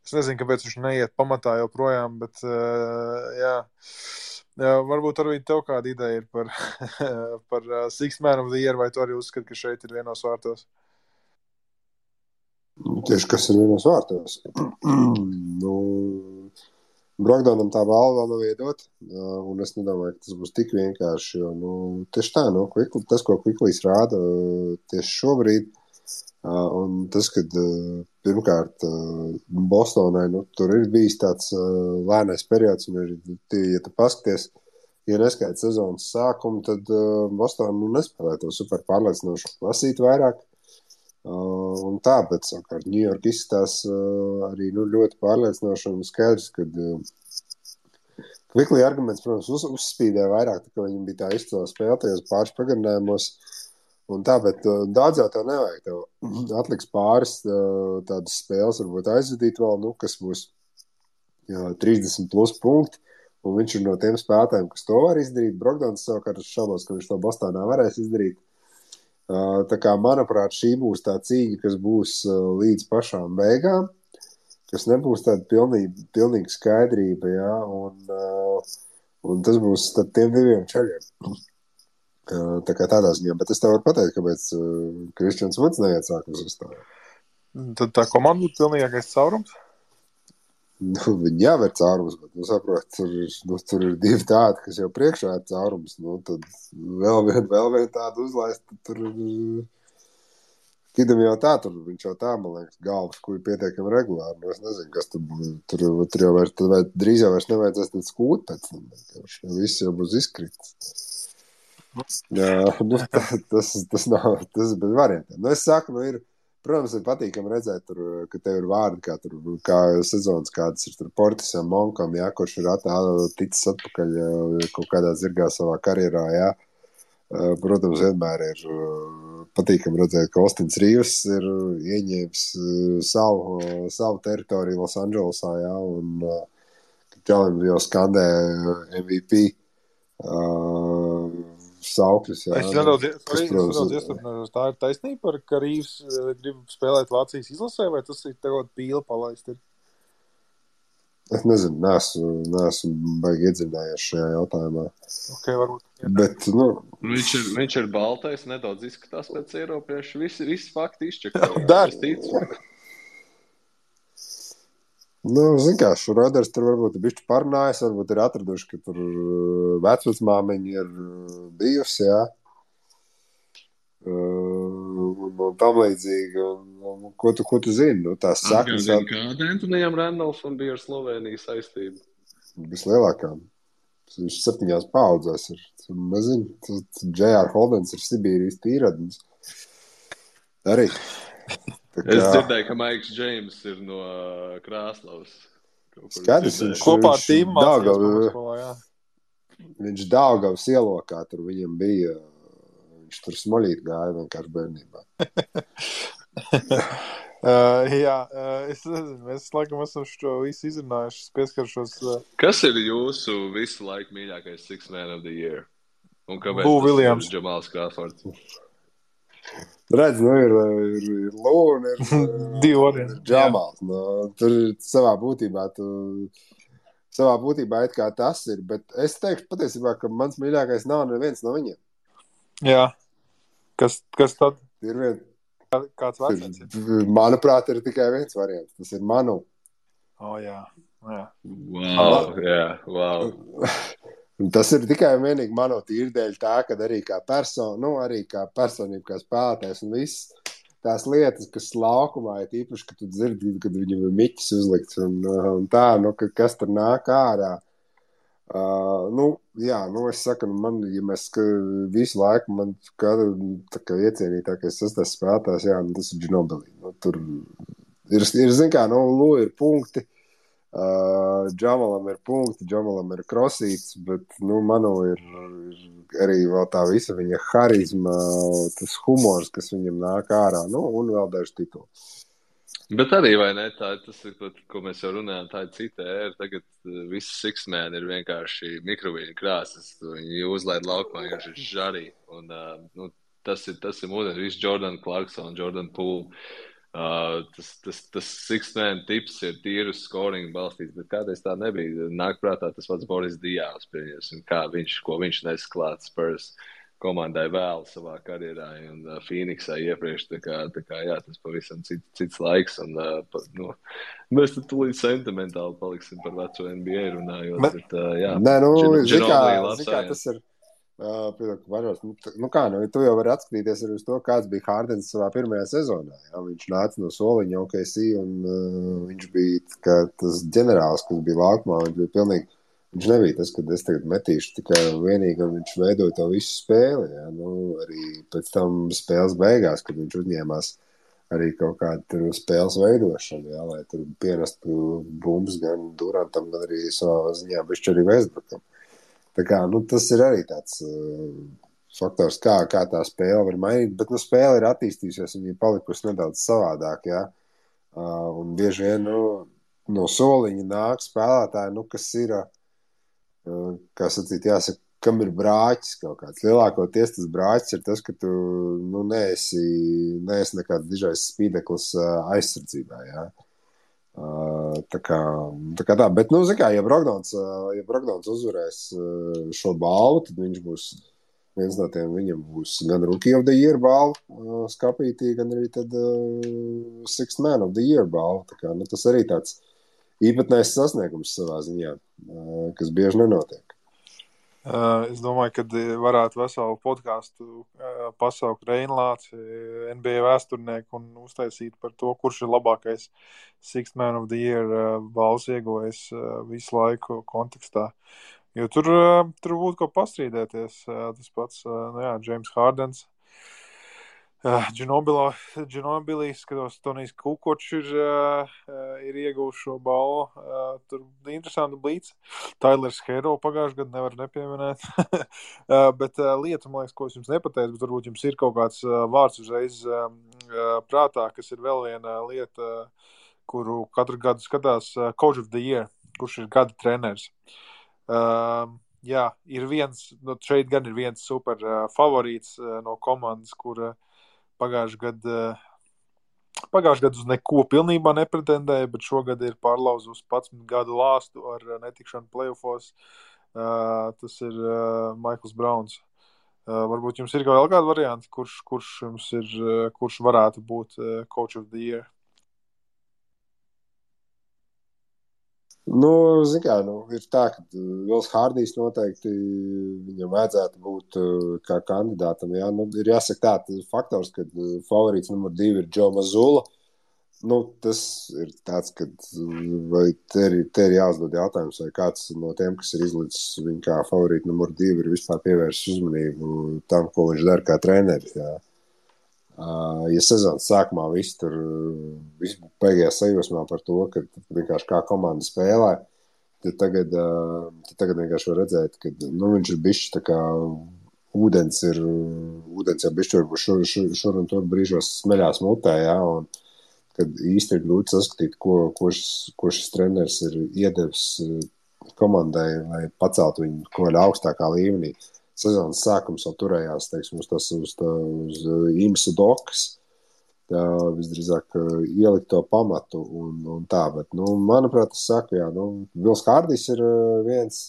es nezinu, kāpēc viņš neiet pamatā joprojām, bet, uh, jā. Jā, varbūt arī tev kāda ideja ir par, par uh, Six Man of the Year, vai tu arī uzskati, ka šeit ir vienos vārtos? Tieši kas ir vienos vārtos. nu, Brokdonam tā balva vēl nav iedot, un es nedomāju, ka tas būs tik vienkārši. Jo, nu, tieši tā, nu, Quickly, tas, ko Quicklijs rāda tieši šobrīd, un tas, kad pirmkārt Bostonai, nu, tur ir bijis tāds lēnais periods, un ir, ja tu paskaties, ja neskaidrs sezonas sākumu, tad Bostonā nu, nespēlē to super pārliecinošu lasīt vairāk. Uh, un tā, bet savukārt Ņujorka izskatās uh, arī nu, ļoti pārliecinoši un skaidrs, ka uh, Kviklī arguments, protams, uz, uzspīdēja vairāk, tā kā viņam bija tā izcila spēle tajos pāris pagarinājumos. Un tā, bet uh, daudz jau tev nevajag. Tev atliks pāris uh, tādas spēles, varbūt aizvadīt vēl, nu, kas būs jā, 30 plus punkti. Un viņš ir no tiem spēlētājiem, kas to var izdarīt. Brokdons savukārt šaubos, ka viņš to Bostonā varēs izdarīt. Tā kā, manuprāt, šī būs tā cīņa, kas būs līdz pašām beigām, kas nebūs tāda pilnīga, pilnīga skaidrība, jā, un, un tas būs starp tiem diviem ceļiem. Tā kā tādā ziņā, bet es tev varu pateikt, kāpēc Kristians Vuds neiet sākums uzstājā. Tad tā komanda būtu pilnīgākais caurums? Nu, viņi jau ir caurums, bet, nu, saprot, tur, nu, tur ir divi tādi, kas jau priekšā ir caurums. Nu, tad vēl viena vēl vien tāda uzlaist, tur ir. Kidam jau tā, tur viņš jau tā, man liekas, galvas, kur ir pietiekami regulāri. Nu, es nezinu, kas tur būs. Tur, tur jau vairs, vai, drīz jau vairs nevajadzēs skūt pēc tam. Viss jau būs izkrits. Jā, nu, tā, tas, tas nav, tas bez variantiem. Nu, es saku, nu, ir Protams, ir patīkami redzēt, tur, ka tev ir vārdi, kā, tur, kā sezonas kādas ir Portisam, Monkam, jā, kurš ir ticis atpakaļ kaut kādā zirgā savā karjerā. Jā. Protams, vienmēr ir patīkami redzēt, ka Ostins Rīvs ir ieņēmis savu, savu teritoriju Losandželosā, jā, un Čalim jau skandē MVP. Uh, saukļus. Jā, es nedaudz, kas, protams, nedaudz iestrādāju, tā ir taisnība, par, ka Rīvs eh, grib spēlēt Vācijas izlasē, vai tas ir tagad pīla palaist? Ir? Es nezinu, neesmu, neesmu baigi iedziļinājies šajā jautājumā. Okay, varbūt, jā. Bet, nu, viņš, ir, viņš ir baltais, nedaudz izskatās pēc Eiropiešu. Visi, visi fakti izčakā. Dārts. Nu, Ziniet, kā Šroders tur varbūt ir bijis parunājis, varbūt ir atraduši, ka tur uh, vecmāmiņa ir uh, bijusi. Jā. Uh, un, un tam līdzīgi. Un, un, ko, tu, ko tu zini? Nu, tās saknes. Kāda Antonijam Randolfam bija ar Sloveniju saistība? Vislielākā. Viņš septiņās paudzēs ir. Nezinu, J.R. Holdens ir Sibīrijas tīradnis. Arī. Kā... Es dzirdēju, ka Maiks Džeims ir no uh, Krāslavas. Skaidrs, viņš kopā ar tīmu Daugavas. Viņš Daugavas ielokā, tur viņam bija, viņš tur smoļīt gāja vienkārši bērnībā. Uh, jā, uh, es nezinu, mēs laikam esam šo visu izrunājuši. Es pieskaršos. Uh... Kas ir jūsu visu laiku mīļākais Six Man of the Year? Un kāpēc? Būs Viljams. Džamāls Krāsfords. Redz, nu, ir, ir, ir Lūna, ir, Divi ir Džamals. Nu, tur savā būtībā, tu, savā būtībā it kā tas ir, bet es teikšu patiesībā, ka mans mīļākais nav neviens no viņiem. Jā. Kas, kas tad? Ir vien, Kāds variants? ir, manuprāt, ir tikai viens variants. Tas ir manu. Oh, jā. jā. Wow, jā, wow. Un tas ir tikai un vienīgi mano tīri dēļ tā, ka arī kā persona, nu, arī kā personība, kā spēlētājs un viss tās lietas, kas laukumā ir īpaši, ka tu dzirdi, kad viņam ir miķis uzlikts un, un tā, nu, ka, kas tur nāk ārā. Uh, nu, jā, nu, es saku, nu, man, ja mēs visu laiku, man kā iecienītākais sastāvs spēlētājs, jā, nu, tas ir Džinobilī. Nu, tur ir, ir zin kā, nu, Lu ir punkti, uh, Džamalam ir punkti, Džamalam ir krosīts, bet, nu, manu ir, ir arī tā visa viņa harizma, tas humors, kas viņam nāk ārā, nu, un vēl daži tituli. Bet arī, ne, tā, tas pat, ko mēs jau runājām, tā ir cita ēra. Tagad uh, viss siksmēni ir vienkārši mikrovīņu krāsas. Viņi uzlaid laukumā, ir žarī. Un, uh, nu, tas ir, tas ir mūdens, viss Jordan Clarkson, Jordan Poole. Uh, tas tas, tas siksmēni tips ir tīri uz scoring balstīts, bet kādreiz tā nebija. Nāk prātā tas pats Boris un kā viņš, ko viņš nesklāt spurs. Komandai vēl savā karjerā, un uh, Phoenixā iepriekš. Tā kā, tā kā, jā, tas pavisam cits, cits laiks. Un, uh, pa, nu, mēs tur tūlīt sentimentāli paliksim par veco NBA runājot. Bet, bet, uh, jā, Nē, nu, zikā, zikā, tas ir. Uh, varos, nu, nu kā, nu, tu jau vari atskatīties arī uz to, kāds bija Hārdens savā pirmajā sezonā. Jā. Viņš nāca no soliņa OKC, un uh, viņš bija tas ģenerālis, kas bija laukumā. Viņš bija pilnīgi Viņš nebija tas, ka es tagad metīšu tikai vienīgi, un viņš veidoja to visu spēli. Ja? Nu, arī pēc tam spēles beigās, kad viņš uzņēmās arī kaut kādu spēles veidošanu, ja? lai tur pienestu bumbas gan Durantam, gan arī savā ziņā bišķi arī Vēsbrukam. Kā, nu, tas ir arī tāds uh, faktors, kā, kā tā spēle var mainīt, bet nu, spēle ir attīstījusies, viņa ir palikusi nedaudz savādāk, ja? uh, un bieži vien, nu, no soliņa nāk spēlētāji, nu, kas ir uh, kā sacīt, jāsaka, kam ir brāķis kaut kāds. Lielākoties tas brāķis ir tas, ka tu nu, neesi, neesi nekāds dižais spīdeklis aizsardzībā. Jā. Tā kā, tā kā tā, bet, nu, kā, ja Brogdons, ja Brogdons uzvarēs šo balvu, tad viņš būs viens no tiem. Viņam būs gan Rookie of the Year balva skapītī, gan arī tad uh, Sixth Man of the Year balva. Kā, nu, tas arī tāds uh, īpatnējs sasniegums savā ziņā, kas bieži nenotiek. Es domāju, ka varētu veselu podkāstu pasaukt Reinlāci, NBA vēsturnieku un uztaisīt par to, kurš ir labākais Sixth Man of the Year balss ieguvējs visu laiku kontekstā. Jo tur, tur būtu ko pastrīdēties. Tas pats, nu jā, James Hardens Džinobilī skatos, Tonijs Kukočs ir, uh, ir ieguvis šo balvu. Uh, tur bija interesanti blīts. Tailers Hero pagājušajā gadā nevar nepieminēt. uh, bet uh, lieta, man liekas, ko es jums nepateicu, bet varbūt jums ir kaut kāds uh, vārds uzreiz uh, prātā, kas ir vēl viena lieta, uh, kuru katru gadu skatās uh, Coach of the Year, kurš ir gada treneris. Uh, jā, ir viens, nu, šeit gan ir viens super uh, favorīts uh, no komandas, kur uh, Pagājušajā gadā Pagājušajā gadā uz neko pilnībā nepretendēja, bet šogad ir pārlauzusi 11 gadu lāstu ar netikšanu playoffs. Uh, tas ir uh, Maikls Browns. Uh, varbūt jums ir vēl kāda varianta, kurš, kurš, ir, uh, kurš varētu būt uh, Coach of the Year? Nu, kā, nu, ir tā, ka uh, Vils Hārdijs noteikti viņam vajadzētu būt uh, kā kandidātam. Jā. Nu, ir jāsaka tā, tas faktors, ka favorīts numur divi ir Džo Mazula. Nu, tas ir tāds, ka te ir, te ir jāuzdod jautājums, vai kāds no tiem, kas ir izlicis viņu kā favorītu numur divi, ir vispār pievērsis uzmanību tam, ko viņš dara kā treneris. Jā. Ja sezonas sākumā viss tur viss beigās sajūsmā par to, ka vienkārši kā komanda spēlē, tad tagad, tad tagad vienkārši var redzēt, ka nu, viņš ir bijis tā kā ūdens ir, ūdens jau bijis varbūt šur, šur, šur un tur brīžos smeļās mutē, jā, un kad īsti ir grūti saskatīt, ko, ko, šis, ko šis treneris ir iedevis komandai, lai paceltu viņu ko augstākā līmenī. Uh, sezonas sākums jau turējās teiksim, uz, tas, uz, tā, uz īmsu dokas. Tā visdrīzāk ielikt to pamatu un, un tā, bet, nu, manuprāt, es saku, jā, nu, Vils Kārdis ir viens,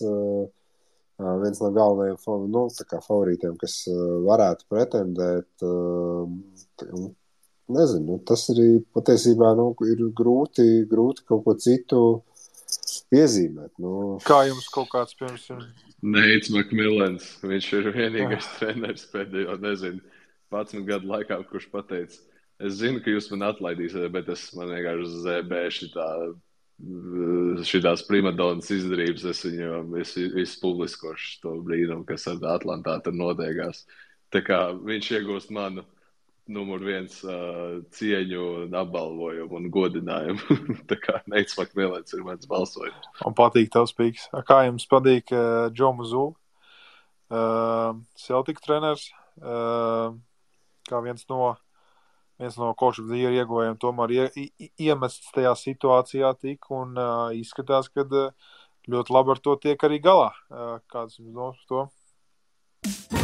viens no galvenajiem nu, favorītiem, kas varētu pretendēt. Nezinu, nu, tas arī patiesībā nu, ir grūti, grūti kaut ko citu iezīmēt. Nu. Kā jums kaut kāds, piemēram, Neits Makmilens. Viņš ir vienīgais oh. treneris pēdējo, nezinu, 11 gadu laikā, kurš pateica, es zinu, ka jūs man atlaidīsiet, bet es man vienkārši zēbēšu tā šīs primadonas izdarības es viņam visu publiskošu to brīnumu, kas ar Atlantā tur notiekās. Tā kā viņš iegūst manu numur viens uh, cieņu, apbalvojumu un godinājumu. tā kā Neits Makmēlēns ir mans balsojums. Man patīk tavs pīks. Kā jums patīk uh, Džo Mazulu? Uh, Celtic treneris, uh, kā viens no viens no koču dzīves ieguvējiem tomēr ie, iemests tajā situācijā tik un uh, izskatās, ka uh, ļoti labi ar to tiek arī galā. Uh, kāds jums domas par to?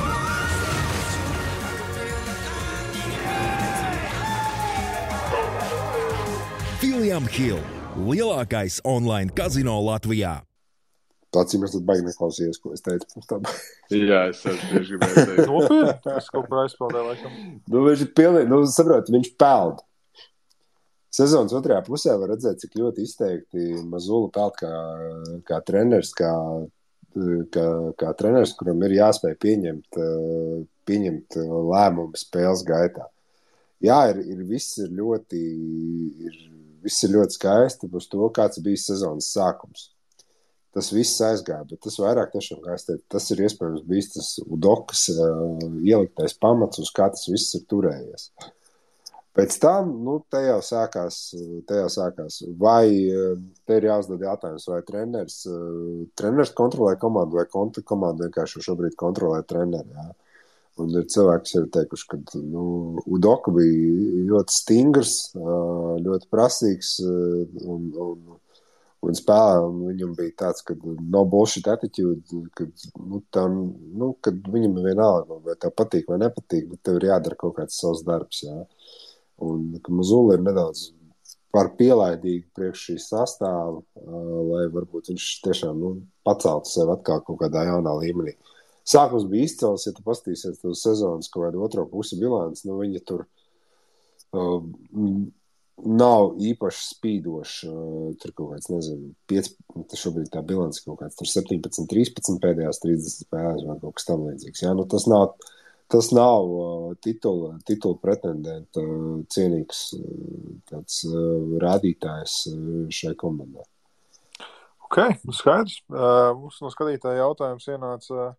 William Hill - lielākais online kazino Latvijā. Pats jums tas baigi neklausījās, ko es teicu. Jā, es tieši gribēju teikt. Nopietni, tas kaut kā aizpildē, laikam. nu, viņš ir pilnīgi, nu, saprot, viņš peld. Sezonas otrajā pusē var redzēt, cik ļoti izteikti Mazula peld kā, kā treneris, kā, kā, kā treneris, kuram ir jāspēj pieņemt, pieņemt lēmumu spēles gaitā. Jā, ir, ir viss ir ļoti, ir, viss ir ļoti skaisti par to, kāds bija sezonas sākums tas viss aizgāja. Bet tas vairāk tiešām, kā es teicu, tas ir iespējams bijis tas udokas uh, ieliktais pamats, uz kā tas viss ir turējies. Pēc tam, nu, te jau sākās, te jau sākās. vai te ir jāuzdod jautājums, vai treneris, treneris kontrolē komandu, vai konta komanda vienkārši šobrīd kontrolē treneri. Jā. Un ir cilvēki, kas ir teikuši, ka nu, Udoka bija ļoti stingrs, ļoti prasīgs un, un Un spēlē, un viņam bija tāds, ka no bullshit attitude, ka, nu, tam, nu, kad viņam ir vienalga, vai tev patīk vai nepatīk, bet tev ir jādara kaut kāds savs darbs. Jā. Un ka Mazula ir nedaudz par pielaidīgu priekš šī sastāva, lai varbūt viņš tiešām nu, paceltu sevi atkal kaut kādā jaunā līmenī. Sākums bija izcils, ja tu paskatīsies uz sezonas kaut kādu otro pusi bilanci, nu viņa tur uh, nav īpaši spīdošs. Tur kaut kāds, nezinu, 5, tas šobrīd tā bilance kaut kāds 17, 13 pēdējās 30 spēlēs vai kaut kas tam līdzīgs. Ja? Nu, tas nav, tas nav uh, titula, titula pretendenta uh, cienīgs uh, tāds uh, rādītājs uh, šai komandai. Ok, skaidrs. Uh, mums no skatītāja jautājums ienāca. Uh,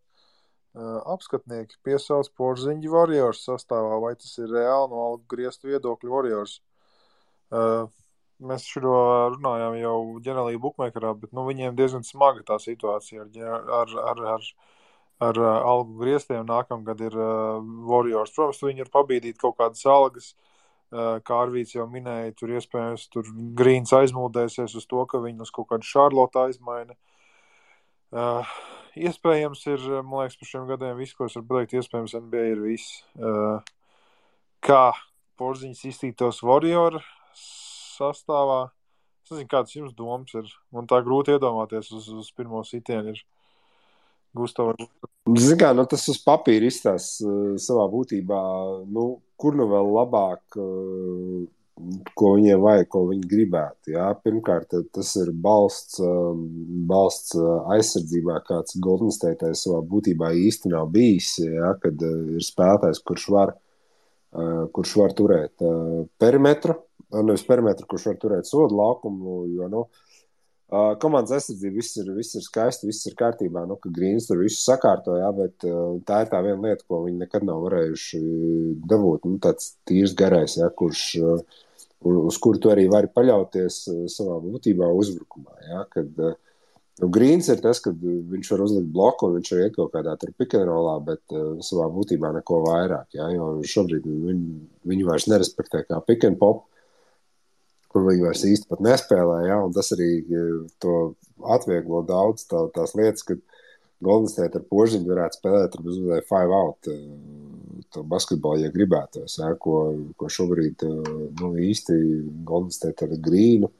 apskatnieki piesauc porziņģi Warriors sastāvā, vai tas ir reāli no algu griestu viedokļu Warriors? Uh, mēs šo runājām jau ģenerālajā bookmakerā, bet nu, viņiem diezgan smaga tā situācija ar, ar, ar, ar, ar uh, algu grieztiem. Nākamgad ir Warriors. Protams, viņi ir pabīdīti kaut kādas algas. Uh, kā Arvīts jau minēja, tur iespējams tur Grīns aizmuldēsies uz to, ka viņi uz kaut kādu Šarlotu aizmaina. Uh, iespējams, ir, man liekas, par šiem gadiem viss, ko es varu pateikt, iespējams, NBA ir viss. Uh, kā porziņš iztītos Warriors sastāvā. Es nezinu, kādas jums domas ir. Man tā grūti iedomāties uz, uz pirmo sitienu. Ir. Gustavs. Ziniet, nu, tas uz papīra izstāsta uh, savā būtībā, nu, kur nu vēl labāk, uh, ko viņiem vajag, ko viņi gribētu. Jā? Pirmkārt, tas ir balsts, uh, balsts aizsardzībā, kāds Golden State savā būtībā īsti nav bijis. Jā? Kad uh, ir spēlētājs, kurš var, uh, kurš var turēt uh, perimetru, nevis perimetru, kurš var turēt sodu laukumu. Jo, nu, Uh, komandas aizsardzība viss ir, viss ir skaisti, viss ir kārtībā. Nu, Grīns tur visu sakārtoja, bet uh, tā ir tā viena lieta, ko viņi nekad nav varējuši dabūt. Nu, tāds tīrs garais, ja, kurš, uh, uz kuru tu arī vari paļauties uh, savā būtībā uzbrukumā. Ja, kad, uh, nu, Grīns ir tas, ka viņš var uzlikt bloku un viņš var iet kaut kādā pikantrolā, bet uh, savā būtībā neko vairāk. Ja, jo šobrīd viņi, viņi vairs nerespektē kā pikantrolu kur viņi vairs īsti nespēlē. Ja? Tas arī e, to atvieglo daudz tā, tās lietas, ka Golden State ar požiņu varētu spēlēt ar uzvārdu five out e, to basketbolu, ja gribētos, ja? ko, ko šobrīd e, nu, īsti Golden State ar grīnu.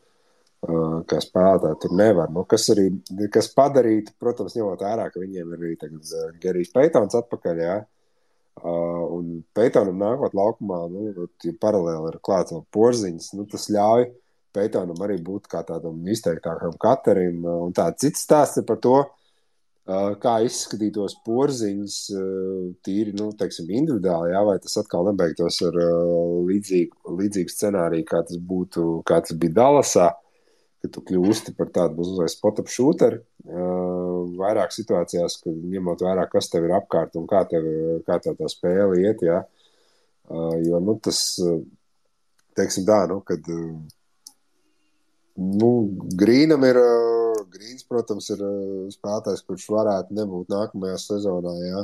Kā spēlētāji tur nevar. Nu, kas arī kas padarītu, protams, ņemot vērā, ka viņiem ir arī Gerijs Peitons atpakaļ. Jā, Uh, un Pētonam nākot laukumā, nu, ja paralēli ir klāts vēl porziņš, nu, tas ļauj Pētonam arī būt kā tādam izteiktākam katerim. Uh, un tā cits stāsts par to, uh, kā izskatītos porziņš tīri, nu, teiksim, individuāli, jā, vai tas atkal nebeigtos ar līdzīgu, līdzīgu scenāriju, kā tas būtu, kā tas bija Dalasā, ka tu kļūsti par tādu mazliet. Uh, vairāk situācijās, kad ņemot vērā, kas tev ir apkārt un kā tev, kā tev tā spēle iet. Ja? Uh, jo nu, tas, teiksim, tā, nu, kad nu, Grīnam ir. Grīns, protams, ir spēlētājs, kurš varētu nebūt nākamajā sezonā. Ja?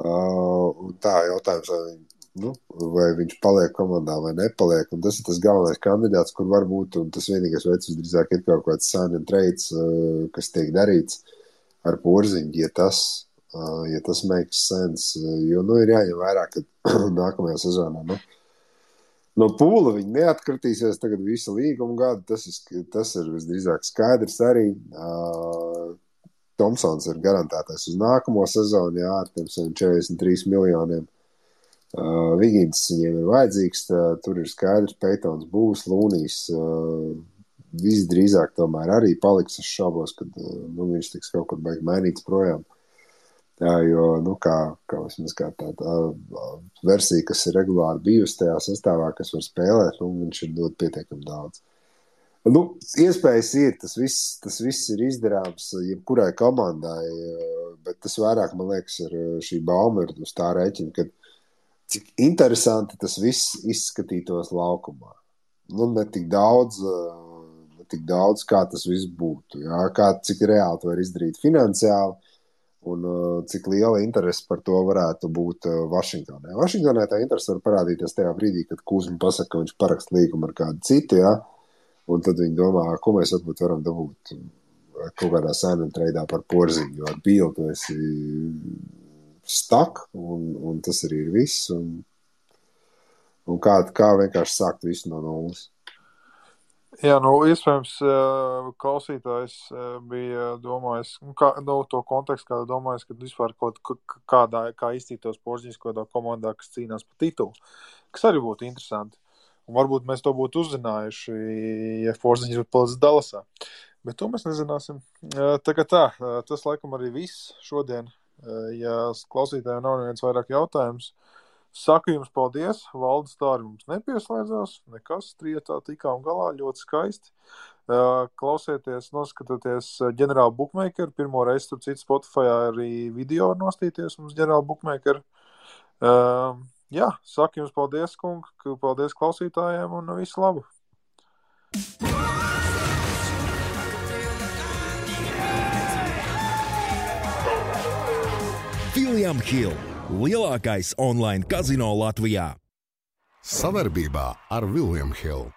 Uh, tā jautājums, vai nu, vai viņš paliek komandā vai nepaliek. Un tas ir tas galvenais kandidāts, kur var būt. Tas vienīgais veids, visdrīzāk, ir kaut kāds sāņu treids, uh, kas tiek darīts ar porziņu, ja tas, ja tas makes sense. Jo nu, ir jāņem vērā, ka nākamajā sezonā. Nu, No pūles viņi neatkritīsies tagad visu līguma gadu. Tas ir, tas ir visdrīzāk skaidrs arī. Uh, Tomsons ir garantētais uz nākamo sezonu, jā, ar tiem 43 miljoniem. Uh, Vigīns viņiem ir vajadzīgs, tā, tur ir skaidrs, Peitons būs, Lūnijas uh, visdrīzāk tomēr arī paliks. Es šaubos, ka uh, nu, viņš tiks kaut kur beig mainīts projām. Jā, jo, nu, kā, kā, vismaz, kā tā, tā versija, kas ir regulāri bijusi tajā sastāvā, kas var spēlēt, nu, viņš ir dot pietiekami daudz. Nu, iespējas ir, tas viss, tas viss ir izdarāms jebkurai komandai, bet tas vairāk, man liekas, ir šī bauma ir uz tā rēķina, ka cik interesanti tas viss izskatītos laukumā. Nu, ne tik daudz, eh, ne tik daudz kā tas viss būtu. Jā, kā, cik reāli to var izdarīt finansiāli un uh, cik liela interese par to varētu būt uh, Vašingtonē. Vašingtonē tā interese var parādīties tajā brīdī, kad Kūzma pasaka, ka viņš parakst līgumu ar kādu citu, jā, un tad viņi domā, ko mēs varbūt varam dabūt kaut kādā sēnē treidā par porziņu, jo ar bildu esi stak, un, un tas arī ir viss. Un, un kā, kā vienkārši sākt visu no nulles. Jā, nu, iespējams, klausītājs bija domājis, nu, kā, nu, to kontekstu, kādā domājis, ka vispār kaut kādā, kā izcītos porziņš kādā komandā, kas cīnās par titulu, kas arī būtu interesanti. Un varbūt mēs to būtu uzzinājuši, ja porziņš būtu palicis Dalasā. Bet to mēs nezināsim. Tagad tā, tas laikam arī viss šodien. Ja klausītājiem nav neviens vairāk jautājums, saku jums paldies. Valdes tā arī mums nepieslēdzās. Nekas, trietā tikām galā, ļoti skaisti. Klausieties, noskatieties ģenerāla bookmaker. Pirmo reizi, tur cits Spotify arī video var nostīties mums ģenerāla bookmaker. Jā, saku jums paldies, kungi, paldies klausītājiem un visu labu! William Hill - lielākais online kazino Latvijā. Savarbībā ar William Hill.